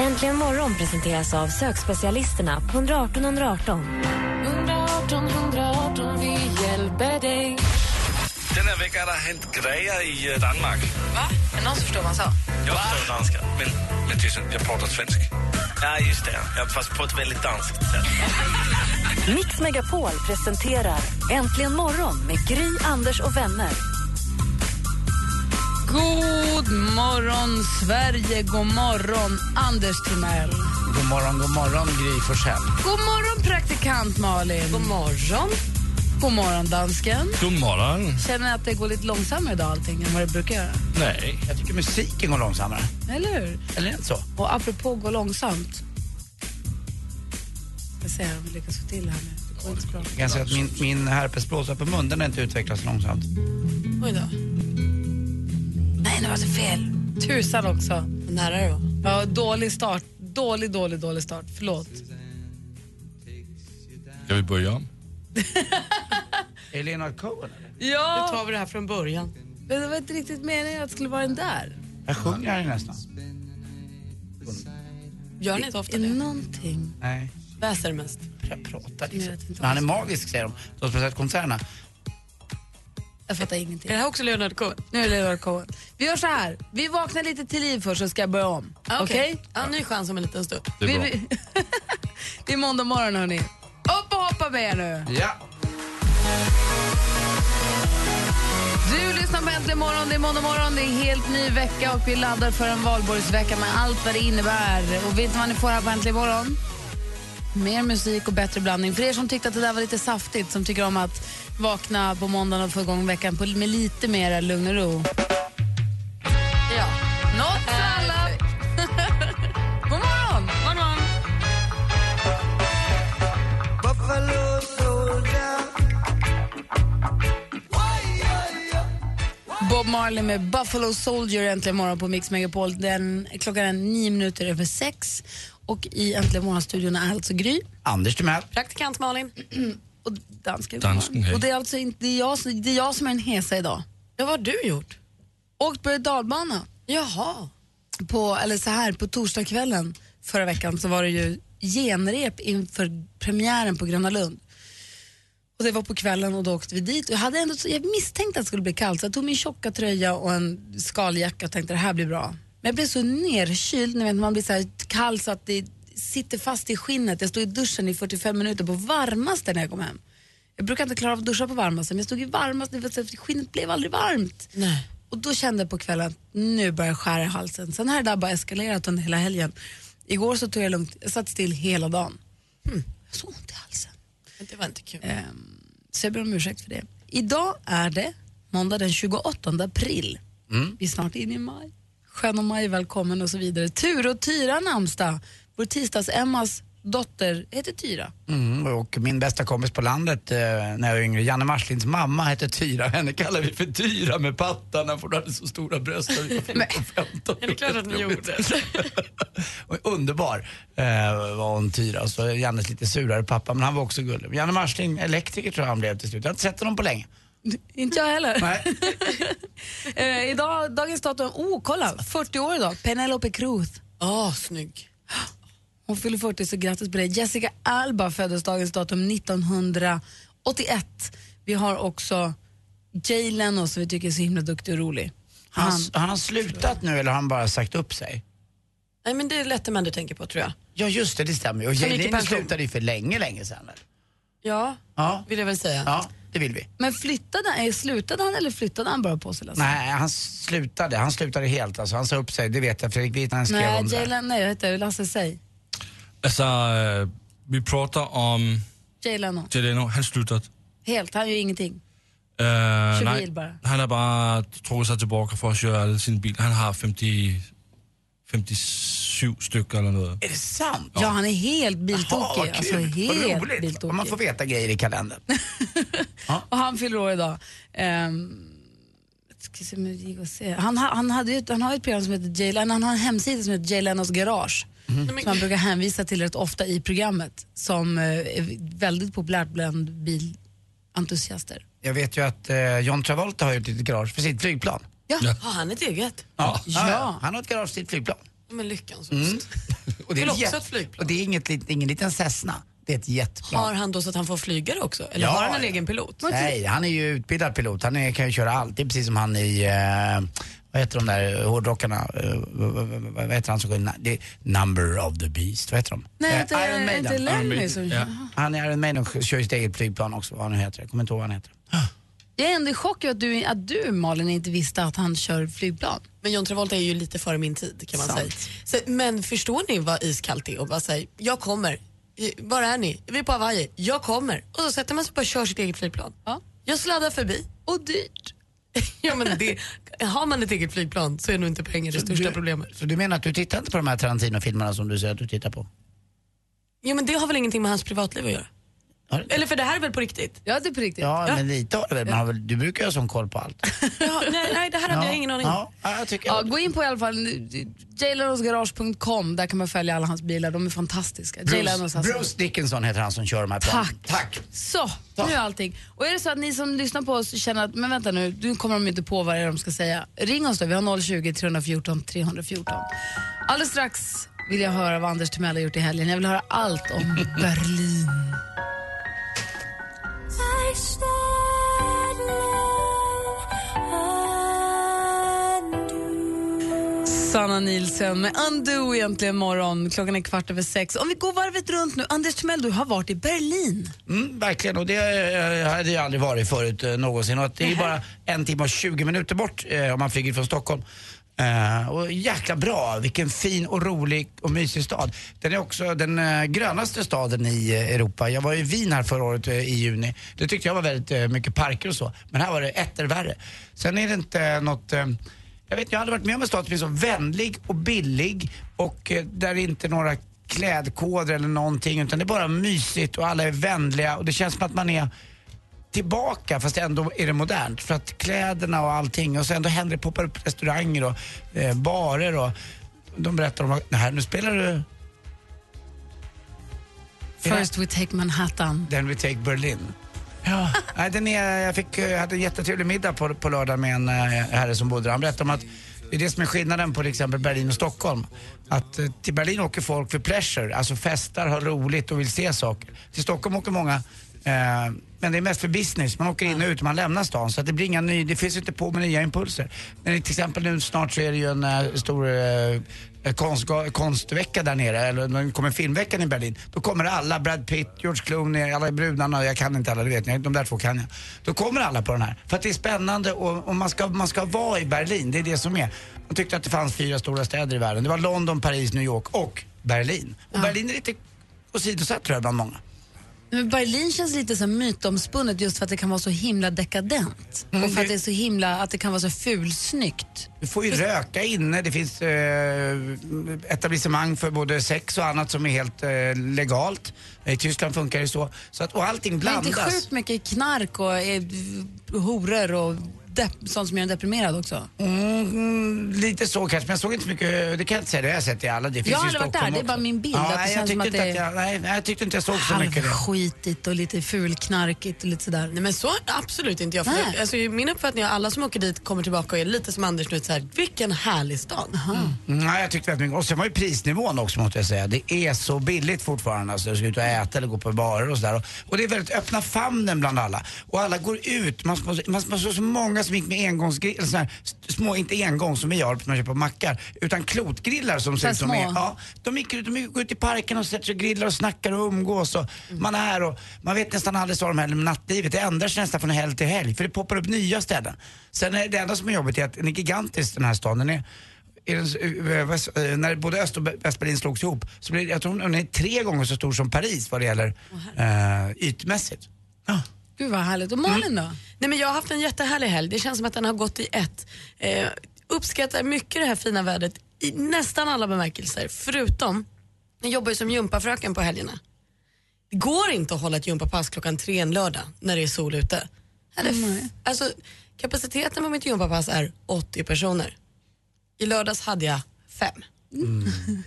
Äntligen morgon presenteras av sökspecialisterna på 118 118. 118 118, vi hjälper dig. Den här veckan har det hänt grejer i eh, Danmark. Va? Är det någon som förstår vad han sa? Jag förstår danska, men, men så, jag pratar svensk. Ja, just det. Ja, fast på ett väldigt danskt sätt. Mix Megapol presenterar Äntligen morgon med Gry, Anders och vänner. God morgon, Sverige. God morgon, Anders Timell. God morgon, god morgon Gry Forssell. God morgon, praktikant Malin. God morgon. God morgon, dansken. God morgon. Känner ni att det går lite långsammare idag allting än vad det brukar göra? Nej. Jag tycker musiken går långsammare. Eller hur? Eller inte så? Och apropå gå långsamt. Jag ska se om vi lyckas få till det här nu. Det går inte så bra. Jag kan säga att min, min herpesblåsa på mun den har inte utvecklats långsamt. Oj då. Nej, nu var det fel. Tusan också. Nära det var. Ja, dålig start. Dålig, dålig, dålig start. Förlåt. Ska vi börja om? Är det Leonard Cohen eller? Ja, Nu tar vi det här från början. men det var inte riktigt meningen att det skulle vara den där. Jag sjunger här nästan. Gör ni inte ofta Är det det? någonting? Nej, Väser mest. jag pratar liksom. Men han är magisk säger de. De som har sett konserterna. Jag fattar ingenting. Är det här också Leonard Cohen? Nu är det Leonard Cohen. Vi gör så här. Vi vaknar lite till liv först så ska jag börja om. Ah, Okej? Ja, ny chans om en liten stund. Det är Vi- bra. vi- det är måndag morgon hörni. Upp och hoppa med er nu. Ja. Du lyssnar på Äntligen morgon. Det är måndag morgon. Det är en helt ny vecka och vi laddar för en valborgsvecka med allt vad det innebär. Och vet ni vad ni får här på Äntligen morgon? Mer musik och bättre blandning. För er som tyckte att det där var lite saftigt, som tycker om att vakna på måndagen och få igång veckan på, med lite mer lugn och ro. Ja, något för alla. God morgon! God morgon. Bob Marley med Buffalo Soldier äntligen morgon på Mix Megapol. Den, klockan är nio minuter över sex. Och i Äntligen morgon-studion är alltså Gry Anders Timell. Praktikant Malin. och dansken. Dansken, hej. och det är alltså inte, det är, jag, som- det är jag som är en hesa idag. Ja, vad har du gjort? Åkt berg och dalbana. Jaha. På, eller så här, på torsdagskvällen förra veckan så var det ju genrep inför premiären på Gröna Lund. Och det var på kvällen och då åkte vi dit. Och jag, hade ändå, jag misstänkte att det skulle bli kallt så jag tog min tjocka tröja och en skaljacka och tänkte det här blir bra. Men jag blev så nerkyld, ni vet, man blir så här kall så att det sitter fast i skinnet. Jag stod i duschen i 45 minuter på varmaste när jag kom hem. Jag brukar inte klara av att duscha på varmaste men jag stod i varmaste för skinnet blev aldrig varmt. Nej. Och då kände jag på kvällen att nu börjar jag skära i halsen. Sen har det där bara eskalerat under hela helgen. Igår så tog jag lugnt, jag satt still hela dagen. Jag har så ont i halsen. Det var inte kul. Ehm, så jag ber om ursäkt för det. Idag är det måndag den 28 april. Vi är snart inne i maj. Sköna maj, välkommen och så vidare. Tur och Tyra namnsdag. Vår tisdags-Emmas dotter heter Tyra. Mm, och min bästa kompis på landet eh, när jag var yngre, Janne Marslinds mamma hette Tyra. Henne kallar vi för Tyra med pattarna för hon hade så stora bröst. när vi var 15. Det är klart att ni gjorde. Och underbar eh, var hon Tyra. Så Jannes lite surare pappa, men han var också gullig. Janne Marsling, elektriker tror jag han blev till slut. Jag har inte sett honom på länge. Inte jag heller. Nej. Eh, idag, dagens datum, oh kolla, 40 år idag. Penelope Cruz. Åh, snygg. Hon fyller 40 så grattis på det. Jessica Alba föddes dagens datum 1981. Vi har också Jay Leno som vi tycker är så himla duktig och rolig. Har Han, han, har han slutat nu eller har han bara sagt upp sig? Nej, men det är Letterman du tänker på tror jag. Ja just det, det stämmer ju. Och Jay Leno slutade ju för länge, länge sedan. väl? Ja, Ja, vill jag väl säga. ja, det vill vi. men flyttade, eh, slutade han eller flyttade han bara på sig? Lasse? Nej, han slutade. Han slutade helt. Alltså, han sa upp sig, det vet jag. Fredrik Virtanen skrev Nej, om det. Leno, nej, jag heter Lasse, säg. Altså, øh, vi prater om Jay Leno. Jay Leno. Han slutat. Helt, han gör ingenting. Kör nej, bil bara. han har bare trukket sig tilbage for at køre alle sine biler. Han har 50, 57 stycken eller något. Är det sant? Ja, han är helt Jaha, biltokig. vad Alltså, kul. Vad helt roligt. biltokig. Man får veta grejer i kalendern. Och han fyller år idag. Um. Han, ha- han, hade ju, ett- han har ju ett program som heter Jay Leno, han har en hemsida som heter Jay Lenos garage. Mhm. Som han brukar hänvisa till rätt ofta i programmet. Som eh, är väldigt populärt bland bilentusiaster. Jag vet ju att eh, John Travolta har ju ett litet garage för sitt flygplan. Ja. Har han ett eget? Ja. Ja. Han har ett garage för sitt flygplan. Men lyckans Mm. Och Vill är också ett flygplan. Och det är inget, ingen liten Cessna. Det är ett jetplan. Har han då så att han får flyga det också? Eller Ja, har han en ja. egen pilot? Nej, han är ju utbildad pilot. Han är, kan ju köra allt. Det är precis som han i, eh, vad heter de där hårdrockarna? Eh, vad, vad, vad heter han som sjunger? Det är Number of the Beast, vad heter de? Nej, inte, Iron Maiden. inte Lemmy som... Ja. Han är Iron Maiden och kör sitt eget flygplan också, vad han nu heter. Jag kommer inte ihåg vad han heter. Jag är ändå i chock över att du, att du Malin inte visste att han kör flygplan. Men John Travolta är ju lite före min tid kan man Sant. säga. Så, men förstår ni vad iskallt det är och bara säga jag kommer. I- Var är ni? Vi är på Hawaii. Jag kommer. Och så sätter man sig bara och kör sitt eget flygplan. Ja. Jag sladdar förbi. Och dyrt. ja, men det, har man ett eget flygplan så är nog inte pengar det största du, problemet. Så du menar att du tittar inte på de här Tarantino-filmerna som du säger att du tittar på? Ja, men det har väl ingenting med hans privatliv att göra? Det? Eller för det här är väl på riktigt? Ja, det är på riktigt. Ja, Ja. men lite har du väl. Man har väl. Du brukar ju ha sån koll på allt. Ja, nej, nej, det här hade jag ingen aning om. Ja, ja, jag tycker Ja, gå in på i alla fall jaylenosgarage.com, där kan man följa alla hans bilar, de är fantastiska. Bruce, alltså. Bruce Dickinson heter han som kör de här planen. Tack. Tack. Så, nu är allting. Och är det så att ni som lyssnar på oss känner att, men vänta nu, nu kommer de inte på vad det är de ska säga. Ring oss då, vi har 020 314 314. Alldeles strax vill jag höra vad Anders Timell har gjort i helgen. Jag vill höra allt om Berlin. Sanna Nilsson med Undo egentligen morgon. Klockan är kvart över sex. Om vi går varvet runt nu. Anders Timell, du har varit i Berlin. Mm, verkligen, och det eh, hade jag aldrig varit förut eh, någonsin. Och att det är bara en timme och 20 minuter bort eh, om man flyger från Stockholm. Uh, och jäkla bra, vilken fin och rolig och mysig stad. Den är också den uh, grönaste staden i uh, Europa. Jag var i Wien här förra året i juni. Det tyckte jag var väldigt mycket parker och så. Men här var det etter värre. Sen är det inte något jag vet, jag har aldrig varit med om en stad som är så vänlig och billig och där det inte är några klädkoder eller någonting utan det är bara mysigt och alla är vänliga och det känns som att man är tillbaka fast ändå är det modernt. För att kläderna och allting och sen då händer det poppar upp restauranger och eh, barer och de berättar om att "Nej, nu spelar du First we take Manhattan. Then we take Berlin. Ja, nej, den är, jag fick, jag hade en jättetrevlig middag på, på lördag med en eh, herre som bodde där. Han berättade om att det är det som är skillnaden på till exempel Berlin och Stockholm. Att eh, till Berlin åker folk för pleasure, alltså festar, har roligt och vill se saker. Till Stockholm åker många Eh, men det är mest för business. Man åker in och ut man lämnar stan. Så det blir inga ny, det finns inte på med nya impulser. Men till exempel nu snart så är det ju en eh, stor eh, konst, konstvecka där nere. Eller det kommer filmveckan i Berlin. Då kommer alla, Brad Pitt, George Clooney, alla brudarna. Jag kan inte alla, det vet ni. De där två kan jag. Då kommer alla på den här. För att det är spännande och, och man, ska, man ska vara i Berlin. Det är det som är. Man tyckte att det fanns fyra stora städer i världen. Det var London, Paris, New York och Berlin. Och Berlin är lite åsidosatt tror jag bland många. Men Berlin känns lite så mytomspunnet just för att det kan vara så himla dekadent. Mm, och för att det- är så himla, att det kan vara så fulsnyggt. Du får ju röka inne, det finns eh, etablissemang för både sex och annat som är helt eh, legalt. I Tyskland funkar det så. så att, och allting Men blandas. inte sjukt mycket knark och eh, horor och sånt som gör en deprimerad också. Mm, lite så kanske, men jag såg inte så mycket, det kan jag inte säga, det har jag sett i alla. Det finns Jag har aldrig varit där, Stockholm det är bara också. min bild, Ja, att det nej, jag känns som tyckte att inte det jag, nej, nej, jag tyckte inte jag såg så mycket det. halvskitigt och lite fulknarkigt och lite sådär. Nej men så absolut inte jag. För Nej. alltså, min uppfattning är att alla som åker dit kommer tillbaka och är lite som Anders nu, så här, vilken härlig stad. Mm, Nej, jag tyckte väldigt mycket. Och sen var ju prisnivån också måste jag säga. Det är så billigt fortfarande. Alltså, du ska ut och äta eller gå på barer och sådär. Och, och det är väldigt öppna famnen bland alla. Och alla går ut. Man, man, man, man såg så många som gick med engångsgrill, eller sådär, st- små, inte engång som vi har när man köper mackar, utan klotgrillar som ser ut som små. är, ja, de gick ut, de gick ut i parken och sätter sig och grillar och snackar och umgås och man är här och man vet nästan aldrig så de med nattlivet. Det ändras nästan från helg till helg för det poppar upp nya ställen. Sen är det enda som är jobbigt är att den är gigantisk den här staden. Den är, den, när både Öst och Västberlin slogs ihop så det, jag tror den är tre gånger så stor som Paris vad det gäller eh, ytmässigt. Ja. Gud vad härligt. Och Malin då? Nej, men jag har haft en jättehärlig helg. Det känns som att den har gått i ett. Eh, uppskattar mycket det här fina vädret i nästan alla bemärkelser. Förutom, jag jobbar ju som gympafröken på helgerna. Det går inte att hålla ett gympapass klockan tre en lördag när det är sol ute. Eller, alltså, kapaciteten på mitt gympapass är 80 personer. I lördags hade jag fem. Jag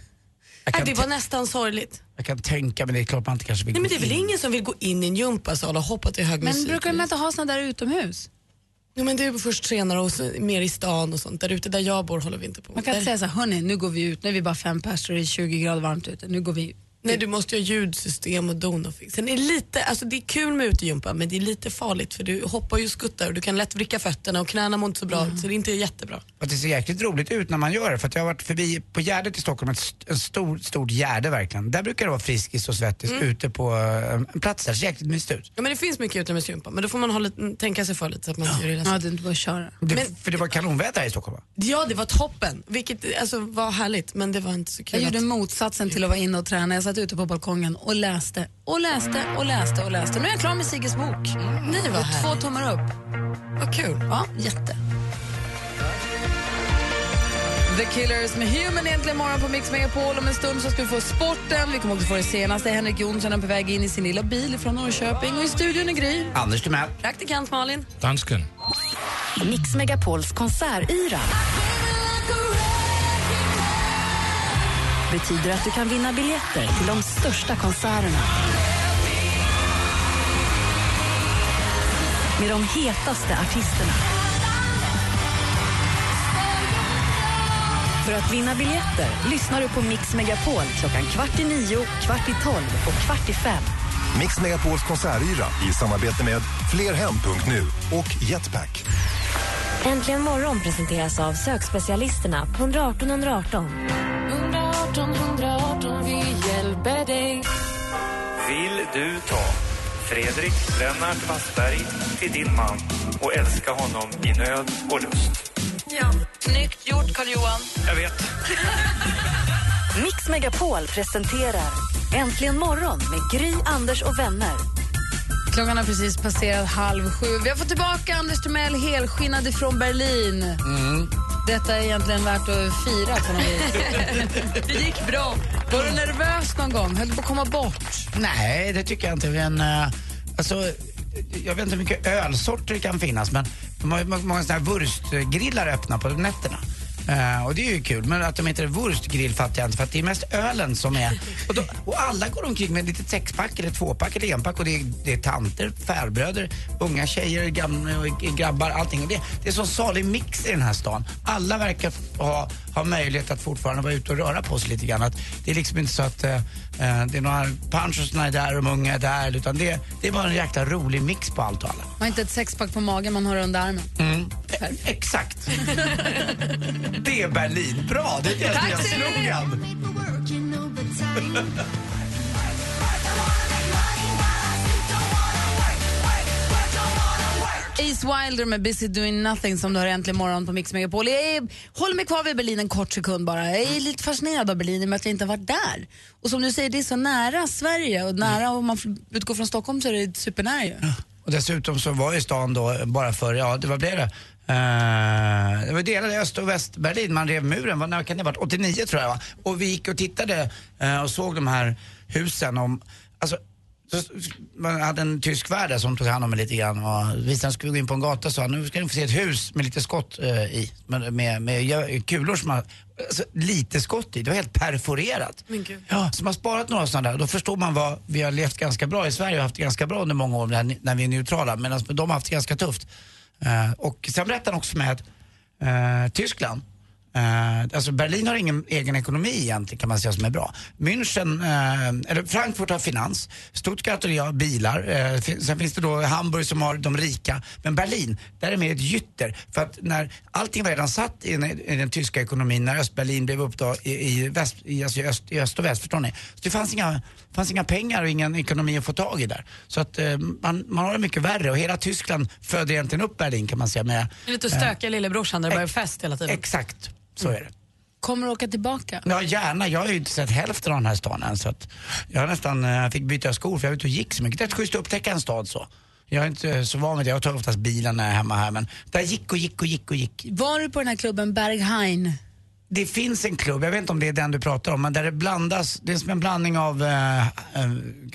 Nej, kan, det var nästan sorgligt. jag kan tänka mig det, är klart man inte kanske vill Nej, men det är väl in. ingen som vill gå in i en gympasal och hoppa till hög Men musik. brukar de inte ha såna där utomhus? Ja, men det är först senare och mer i stan och sånt. Där ute där jag bor håller vi inte på. Man kan Där- inte säga så här, hörni, nu går vi ut, nu är vi bara fem personer, det är 20 grader varmt ute, nu går vi ut. Nej, du måste ju ha ljudsystem och don och fix. Sen är det lite, alltså det är kul med utegympa men det är lite farligt för du hoppar ju och skuttar och du kan lätt vricka fötterna och knäna mår inte så bra ut så det är inte jättebra. Att det ser jäkligt roligt ut när man gör det. För att jag har varit förbi på Gärdet i Stockholm, ett st- en stor, stort Gärde verkligen. Där brukar det vara Friskis och Svettis ute på eh, en plats där. Det ser jäkligt mysigt ut. Ja men det finns mycket utomhusgympa men då får man hålla, tänka sig för lite så att man inte gör illa sig. Ja, det är inte bara att köra. Det, Men- för det var kanonväder här i Stockholm va? Ja det var toppen, vilket alltså, var härligt men det var inte så kul Jag gjorde att... motsatsen till att vara inne och träna. Jag satt ute på balkongen och läste och läste och läste och läste. Nu är jag klar med Sigges bok. Nej vad Och två tummar upp. vad kul. Ja, jätte. The Killers med Human egentligen morgon på Mix Megapol. Om en stund så ska vi få sporten. Vi kommer också få det senaste. Henrik Jonsson är på väg in i sin lilla bil från Norrköping. Och i studion är Gry. Anders Timell. Praktikant Malin. Dansken. Mix Megapols konsertyra betyder att du kan vinna biljetter till de största konserterna. Med de hetaste artisterna. För att vinna biljetter lyssnar du på Mix Megapol klockan kvart i nio, kvart i tolv och kvart i fem. Mix Megapols konsertyra i samarbete med Flerhem.nu och Jetpack. Äntligen morgon presenteras av sökspecialisterna på 118 118. 118 118, vi hjälper dig. Vill du ta Fredrik Lennart Wassberg till din man och älska honom i nöd och lust? Ja, snyggt gjort Carl-Johan. Jag vet. Mix Megapol presenterar Äntligen morgon med Gry, Anders och vänner. Klockan har precis passerat halv sju. Vi har fått tillbaka Anders Timell helskinnad ifrån Berlin. Detta är egentligen värt att fira på något vis. Det gick bra. Var du nervös någon gång? Höll du på att komma bort? Nej, det tycker jag inte. Men, eh, alltså, jag vet inte hur mycket ölsorter det kan finnas men de har ju må- många sådana här wurstgrillar öppna på nätterna. Eh, och det är ju kul, men att de heter wurstgrill fattar jag inte för att det är mest ölen som är... Och, då, och alla går omkring med ett litet sexpack eller tvåpack eller enpack och det är, det är tanter, farbröder, unga tjejer, gamla, grabbar, allting. Och det, det är så salig mix i den här stan. Alla verkar ha, ha möjlighet att fortfarande vara ute och röra på sig lite grann. Att det är liksom inte så att eh, eh, det är några punch och såna är där och de unga är där utan det, det är bara en jäkla rolig mix på allt och alla. Man har inte ett sexpack på magen, man har det under armen. Mm. E- Exakt. det är Berlin. Bra, det är deras slogan. Ace Wilder med Busy Doing Nothing som du har äntligen morgon på Mix Megapol. Jag är, håller mig kvar vid Berlin en kort sekund bara. Jag är lite fascinerad av Berlin i och med att jag inte har varit där. Och som du säger, det är så nära Sverige och nära om man utgår från Stockholm så är det supernära ju. Och dessutom så var ju stan då bara för, ja det var blev det? Det var delade Öst och Västberlin, man rev muren, när kan det ha varit? 89 tror jag va? Och vi gick och tittade eh, och såg de här husen om, alltså så, man hade en tysk värd som tog hand om mig lite grann och visade skulle gå in på en gata sa nu ska ni få se ett hus med lite skott eh, i, med, med, med kulor som har, alltså, lite skott i, det var helt perforerat. Ja, så man har sparat några sådana där. Då förstår man vad vi har levt ganska bra i Sverige och haft det ganska bra under många år när, när vi är neutrala. Medan de har haft det ganska tufft. Eh, och sen berättade han också för mig att eh, Tyskland, eh, alltså Berlin har ingen egen ekonomi egentligen kan man säga som är bra. München, eh, eller Frankfurt har finans, Stuttgart och har bilar, eh, fin- sen finns det då Hamburg som har de rika. Men Berlin, där är det mer ett gytter. För att när allting var redan satt i den, i den tyska ekonomin, när Östberlin blev upp då i, i, väst, i, alltså öst, i öst och väst, förstår ni? Så det fanns inga, fanns inga pengar och ingen ekonomi att få tag i där. Så att eh, man, man har det mycket värre och hela Tyskland föder egentligen upp Berlin kan man säga med... Lite stökiga lillebrorsan där det bara är fest hela tiden. Exakt, så är det. Kommer du åka tillbaka? Ja, gärna. Jag har ju inte sett hälften av den här stan än så att jag nästan eh, fick byta skor för jag var ute och gick så mycket. Det är schysst att upptäcka en stad så. Jag är inte så van vid det. Jag tar oftast bilen när jag är hemma här men där gick och gick och gick och gick. Var du på den här klubben Berghain? Det finns en klubb, jag vet inte om det är den du pratar om, men där det blandas, det är som en blandning av eh, eh,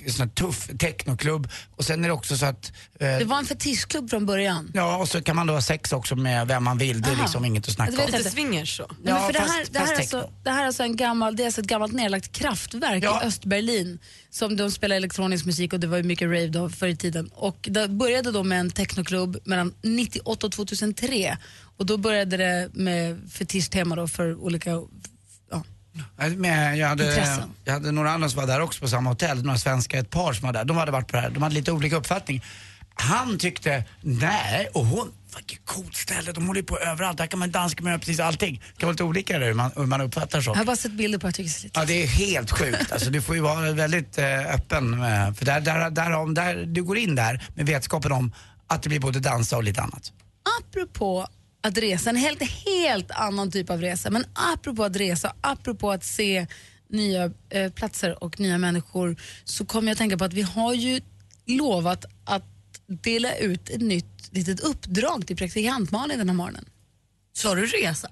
sån här tuff technoklubb och sen är det också så att... Eh, Det var en fetischklubb från början. Ja, och så kan man då ha sex också med vem man vill, det är Aha. liksom inget att snacka Det om. Lite swingers så. Nej, men för det, fast- här, det, här fast är alltså, det här är alltså en gammal, det är alltså ett gammalt nedlagt kraftverk Ja. i Östberlin som de spelar elektronisk musik och det var ju mycket rave då förr i tiden. Och det började då med en technoklubb mellan 98 och 2003 och då började det med fetischtema då för olika ja, Jag, med, jag, hade, Intressen. jag hade några andra som var där också på samma hotell, några svenskar, ett par som var där. De hade varit på det här, de hade lite olika uppfattning. Han tyckte, nej, och hon, vilket coolt ställe, de håller ju på överallt, där kan man danska med precis allting. Det kan vara lite olika där hur man, hur man uppfattar Jag så. har bara sett bilder på det, jag Ja, det är helt sjukt. Alltså, du får ju vara väldigt eh, öppen. Med, för där, där, där, om, där, du går in där med vetskapen om att det blir både dansa och lite annat. apropå att resa, en helt, helt annan typ av resa, men apropå att resa, apropå att se nya eh, platser och nya människor så kommer jag att tänka på att vi har ju lovat att dela ut ett nytt litet uppdrag till praktikant Malin den här morgonen. Sa du resa?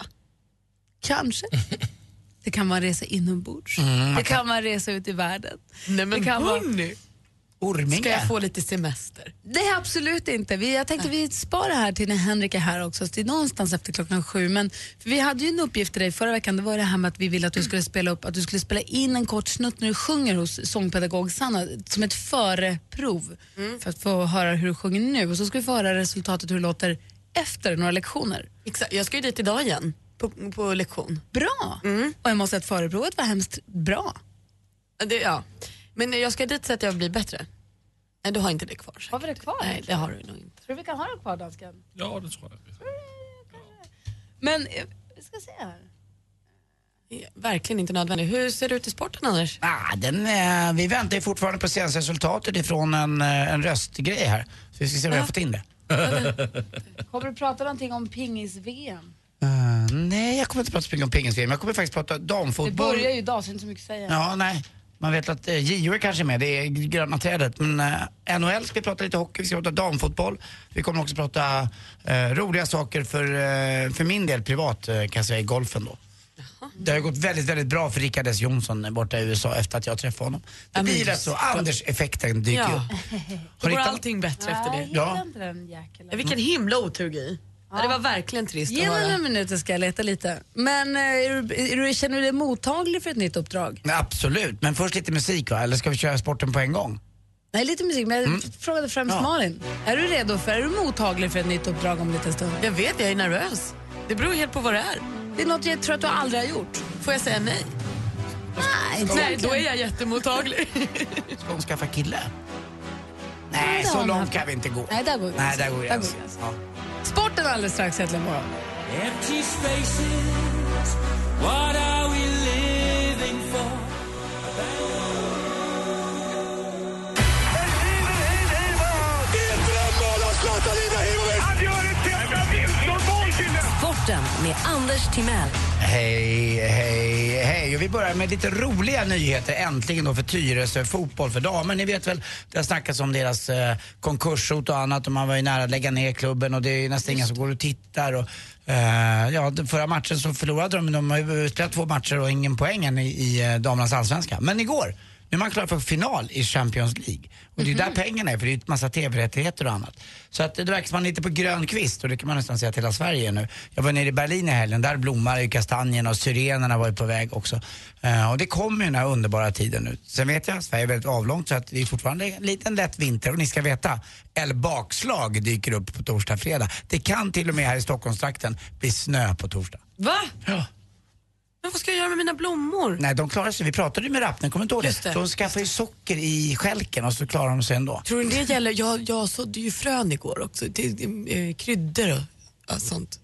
Kanske. Det kan vara en resa inombords. Mm, det kan vara en resa ut i världen. Nej men det kan vara... Orminge. ska jag få lite semester? Nej, absolut inte. Vi, jag tänkte vi sparar här till när Henrik är här också, så det är någonstans efter klockan sju. Men för vi hade ju en uppgift till dig förra veckan, det var det här med att vi ville att du skulle spela upp, att du skulle spela in en kort snutt när du sjunger hos sångpedagog Sanna, som ett föreprov för att få höra hur du sjunger nu. Och så ska vi få höra resultatet hur det låter efter några lektioner. Exakt, jag ska ju dit idag igen på, på lektion. Bra! Och jag måste säga att föreprovet var hemskt bra. Det, ja. Men jag ska dit så att jag blir bättre. Nej, du har inte det kvar. säkert. Har vi det kvar? Nej, det har du nog inte. Tror du vi kan ha det kvar, dansken? Ja, det tror jag. Men, eh, vi ska se här. Det är Verkligen inte nödvändigt. Hur ser det ut i sporten Anders? Ah, den, eh, vi väntar ju fortfarande på senaste resultatet ifrån en, eh, en röstgrej här. Så vi ska se om vi har fått in det. Kommer du prata någonting om pingis-VM? Eh, nej, jag kommer inte prata så mycket om pingis-VM. Jag kommer faktiskt prata Det damfotboll. börjar ju idag så det är inte så mycket att säga. Ja, nej. Man vet att eh, JO är kanske med, det är gröna trädet. Men eh, NHL ska vi prata lite hockey, vi ska prata damfotboll. Vi kommer också prata eh, roliga saker för, eh, för min del privat kan jag säga i golfen då. Det har gått väldigt, väldigt bra för Rickard S Jonsson borta i USA efter att jag träffade honom. Det blir rätt så, Anders-effekten dyker Ja. upp. Då Har går ni ta- allting bättre efter det. Ja, vilken himla otur Gry. Ja. det var verkligen trist Ge att mig höra. några minuter ska jag leta lite. Men eh, är du, är du, känner du dig mottaglig för ett nytt uppdrag? Nej, absolut, men först lite musik va? Eller ska vi köra sporten på en gång? Nej, lite musik, men jag frågade främst Ja. Malin. Är du redo för, är du mottaglig för ett nytt uppdrag om en liten stund? Jag vet, jag är nervös. Det beror helt på vad det är. Det är något jag tror att du aldrig har gjort. Får jag säga nej? Nej, inte Nej, då är jag jättemottaglig. Ska hon skaffa kille? Nej, det har så hon långt haft. kan vi inte gå. Nej, där går Nej, gränsen. där går går gränsen. Ja. Sporten alldeles strax, äntligen morgon. Sporten med Anders Timell. Hej, hej, hej. Och vi börjar med lite roliga nyheter äntligen då för Tyresö fotboll för damer. Ni vet väl, det har snackats om deras eh, konkurshot och annat och man var ju nära att lägga ner klubben och det är nästan ingen som går och tittar. Och, eh, ja, den förra matchen så förlorade de, de har ju spelat två matcher och ingen poäng än i, i eh, damernas allsvenska. Men igår, nu är man klar för final i Champions League. Och det är ju där pengarna är för det är ju ett massa tv-rättigheter och annat. Så att det verkar som man är lite på grön kvist och det kan man nästan säga att hela Sverige är nu. Jag var nere i Berlin i helgen, där blommar ju kastanjerna och syrenerna var ju på väg också. Eh, och det kommer ju den här underbara tiden nu. Sen vet jag, Sverige är väldigt avlångt så att det är fortfarande en liten lätt vinter och ni ska veta, eller bakslag dyker upp på torsdag, fredag. Det kan till och med här i Stockholmstrakten bli snö på torsdag. Va? Ja. Men vad ska jag göra med mina blommor? Nej, de klarar sig. Vi pratade ju med Rappner, kommer inte ihåg det? det. De skaffar ju socker i skälken och så klarar de sig ändå. Tror du det gäller? Jag, jag sådde ju frön igår också. Det, det, eh, kryddor och ja, sånt.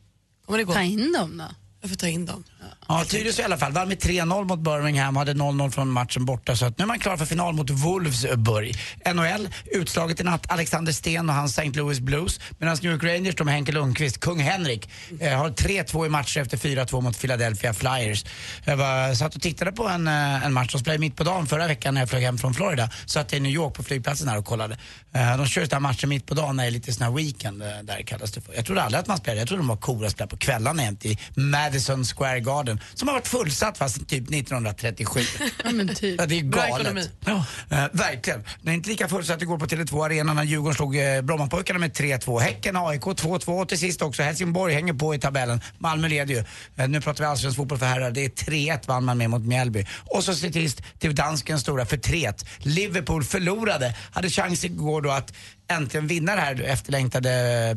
Kommer det gå? Ta in dem då. Jag får ta in dem. Ja, Tyresö i alla fall. Vann med 3-0 mot Birmingham, hade 0-0 från matchen borta. Så att nu är man klar för final mot Wolfsburg. NHL, utslaget i natt, Alexander Sten och hans St. Louis Blues. Medan New York Rangers, de Henke Lundqvist, kung Henrik, eh, har 3-2 i matcher efter 4-2 mot Philadelphia Flyers. Jag var, satt och tittade på en, eh, en match, de spelade mitt på dagen förra veckan när jag flög hem från Florida. Satt i New York på flygplatsen här och kollade. Eh, de kör ju här matcher mitt på dagen när det är lite sån här weekend, eh, där kallas det för. Jag trodde aldrig att man spelade, jag trodde de var coola att spela på kvällarna jämt i Madison Square Garden som har varit fullsatt fast typ 1937. Ja, men typ. Ja, det är galet. Ja, eh, verkligen. Det är inte lika fullsatt igår på Tele2 Arena när Djurgården slog eh, Brommapojkarna med 3-2. Häcken, AIK 2-2 och till sist också Helsingborg hänger på i tabellen. Malmö leder ju. Eh, nu pratar vi allsvensk fotboll för herrar. Det är 3-1 vann man med mot Mjällby. Och så till sist till danskens stora förtret. Liverpool förlorade. Hade chans igår då att äntligen vinna det här efterlängtade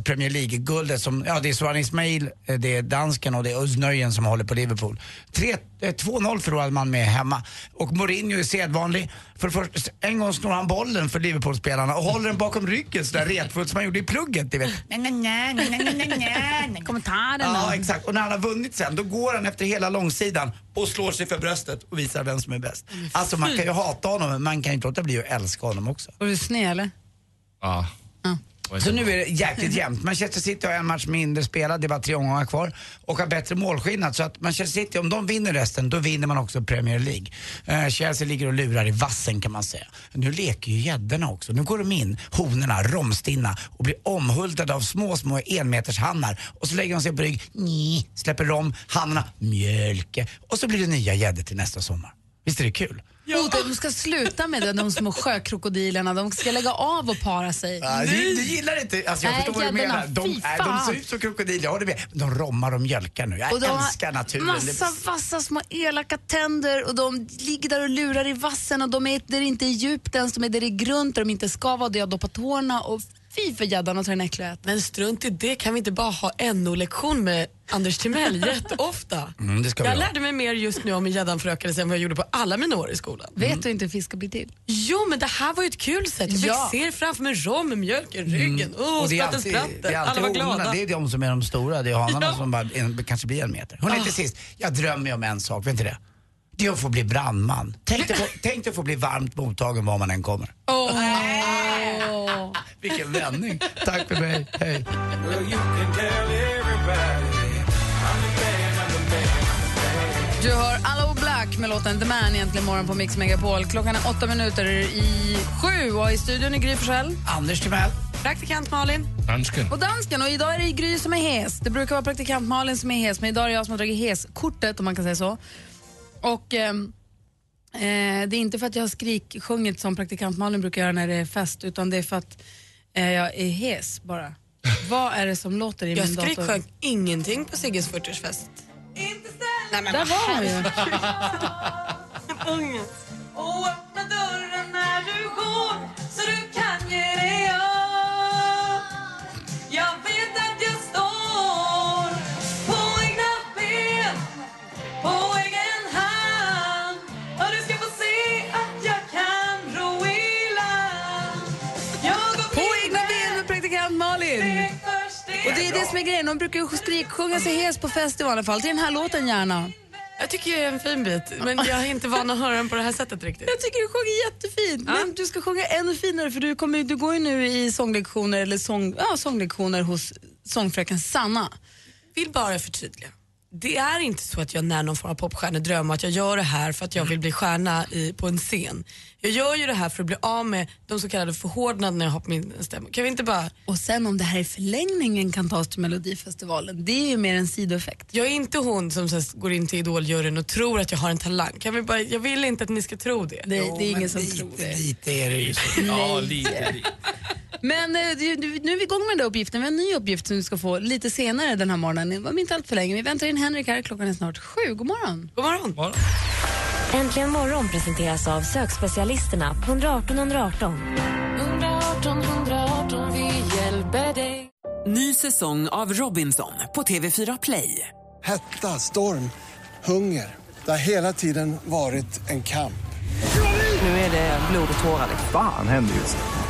Premier League-guldet som, ja det är Soran Ismail, det är dansken och det är Özz som håller på Liverpool. Tre- eh, 2-0 förlorade man med hemma. Och Mourinho är sedvanlig. För det första, en gång snor han bollen för Liverpool-spelarna och håller den bakom ryggen sådär retfullt som han gjorde i plugget, du vet. Kommentarerna. Ja, exakt. Och när han har vunnit sen, då går han efter hela långsidan och slår sig för bröstet och visar vem som är bäst. Alltså man kan ju hata honom, men man kan ju inte låta bli att älska honom också. Var du sned eller? Ah. Så nu är det jäkligt jämnt. Manchester City har en match mindre spelad, det är bara tre omgångar kvar. Och har bättre målskillnad. Så att Manchester City, om de vinner resten, då vinner man också Premier League. Eh, Chelsea ligger och lurar i vassen kan man säga. Nu leker ju gäddorna också. Nu går de in, honorna, romstinna och blir omhuldade av små, små enmetershannar. Och så lägger de sig på rygg, Nj, släpper de hannarna, mjölke. Och så blir det nya gäddor till nästa sommar. Visst är det kul? Oh, de ska sluta med det, de små sjökrokodilerna. De ska lägga av och para sig. Ja, du, du gillar inte, alltså jag Nej, förstår vad du menar. De, nej, de ser ut som krokodiler, jag håller med. De rommar och mjölkar nu. Jag Och de älskar naturen. massa vassa små elaka tänder och de ligger där och lurar i vassen och de är där det inte är djupt ens, de är där det är grunt där de inte ska vara, där jag har doppat tårna och fy för gäddan och ta den äckliga äta. Men strunt i det, kan vi inte bara ha NO-lektion med Anders Timell jätteofta? Mm, det ska vi jag ha. lärde mig mer just nu om en gäddan förökade sig än vad jag gjorde på alla mina år i skolan. Vet du inte hur fisk ska bli till? Jo, men det här var ju ett kul sätt. Jag Ja. fick se det framför mig, rom, mjölk i ryggen. Oh, Mm. Och det är alltid, det är alltid Alla var glada. honorna, det är de som är de stora. Det är hanarna Ja. som bara en, kanske blir en meter. Hörrni, till sist. Jag drömmer ju om en sak, vet inte det? Det är att få bli brandman. Tänk dig, få, tänk dig att få bli varmt mottagen var man än kommer. Åh. Vilken vändning. Tack för mig. Hej. Du hör Allo Black med låten The Man egentligen morgon på Mix Megapol. Klockan är åtta minuter i sju och i studion är Gry Forssell. Anders Timell. Praktikant Malin. Dansken. Och dansken. Och idag är det Gry som är hes. Det brukar vara praktikant Malin som är hes, men idag är det jag som har dragit hes-kortet om man kan säga så. Och ehm, eh, det är inte för att jag har skriksjungit som praktikant Malin brukar göra när det är fest, utan det är för att eh, jag är hes bara. Vad är det som låter i Jag min dator? skriksjöng ingenting på Sigges 40-årsfest. Nej, men Där var hon ju. Ungen. Och öppna dörren grejen, de brukar ju skriksjunga sig hes på fest i vanliga fall. Till den här låten gärna. Jag tycker det är en fin bit, men jag är inte van att höra den på det här sättet riktigt. Jag tycker du sjunger jättefint, Ja. men du ska sjunga ännu finare för du, kommer, du går ju nu i sånglektioner, eller sång, ja, sånglektioner hos sångfröken Sanna. vill bara förtydliga. Det är inte så att jag när någon form av popstjärnedröm och att jag gör det här för att jag vill bli stjärna i, på en scen. Jag gör ju det här för att bli av med de så kallade förhårdnaderna jag har på min stämma. Kan vi inte bara... Och sen om det här i förlängningen kan tas till Melodifestivalen, det är ju mer en sidoeffekt. Jag är inte hon som så här, går in till Idoljuryn och tror att jag har en talang. Kan vi bara, jag vill inte att ni ska tro det. Det, Jo, det är ingen som lite, tror det. Lite är det ju så. Ja, lite. Men eh, nu är vi igång med den där uppgiften. Vi har en ny uppgift som du ska få lite senare den här morgonen. Om inte allt för länge. Vi väntar in Henrik här. Klockan är snart sju. God morgon. God morgon. Bara. Äntligen morgon presenteras av sökspecialisterna på 118 118. 118 118, vi hjälper dig. Ny säsong av Robinson på TV4 Play. Hetta, storm, hunger. Det har hela tiden varit en kamp. Nu är det blod och tårar. Fan händer just det.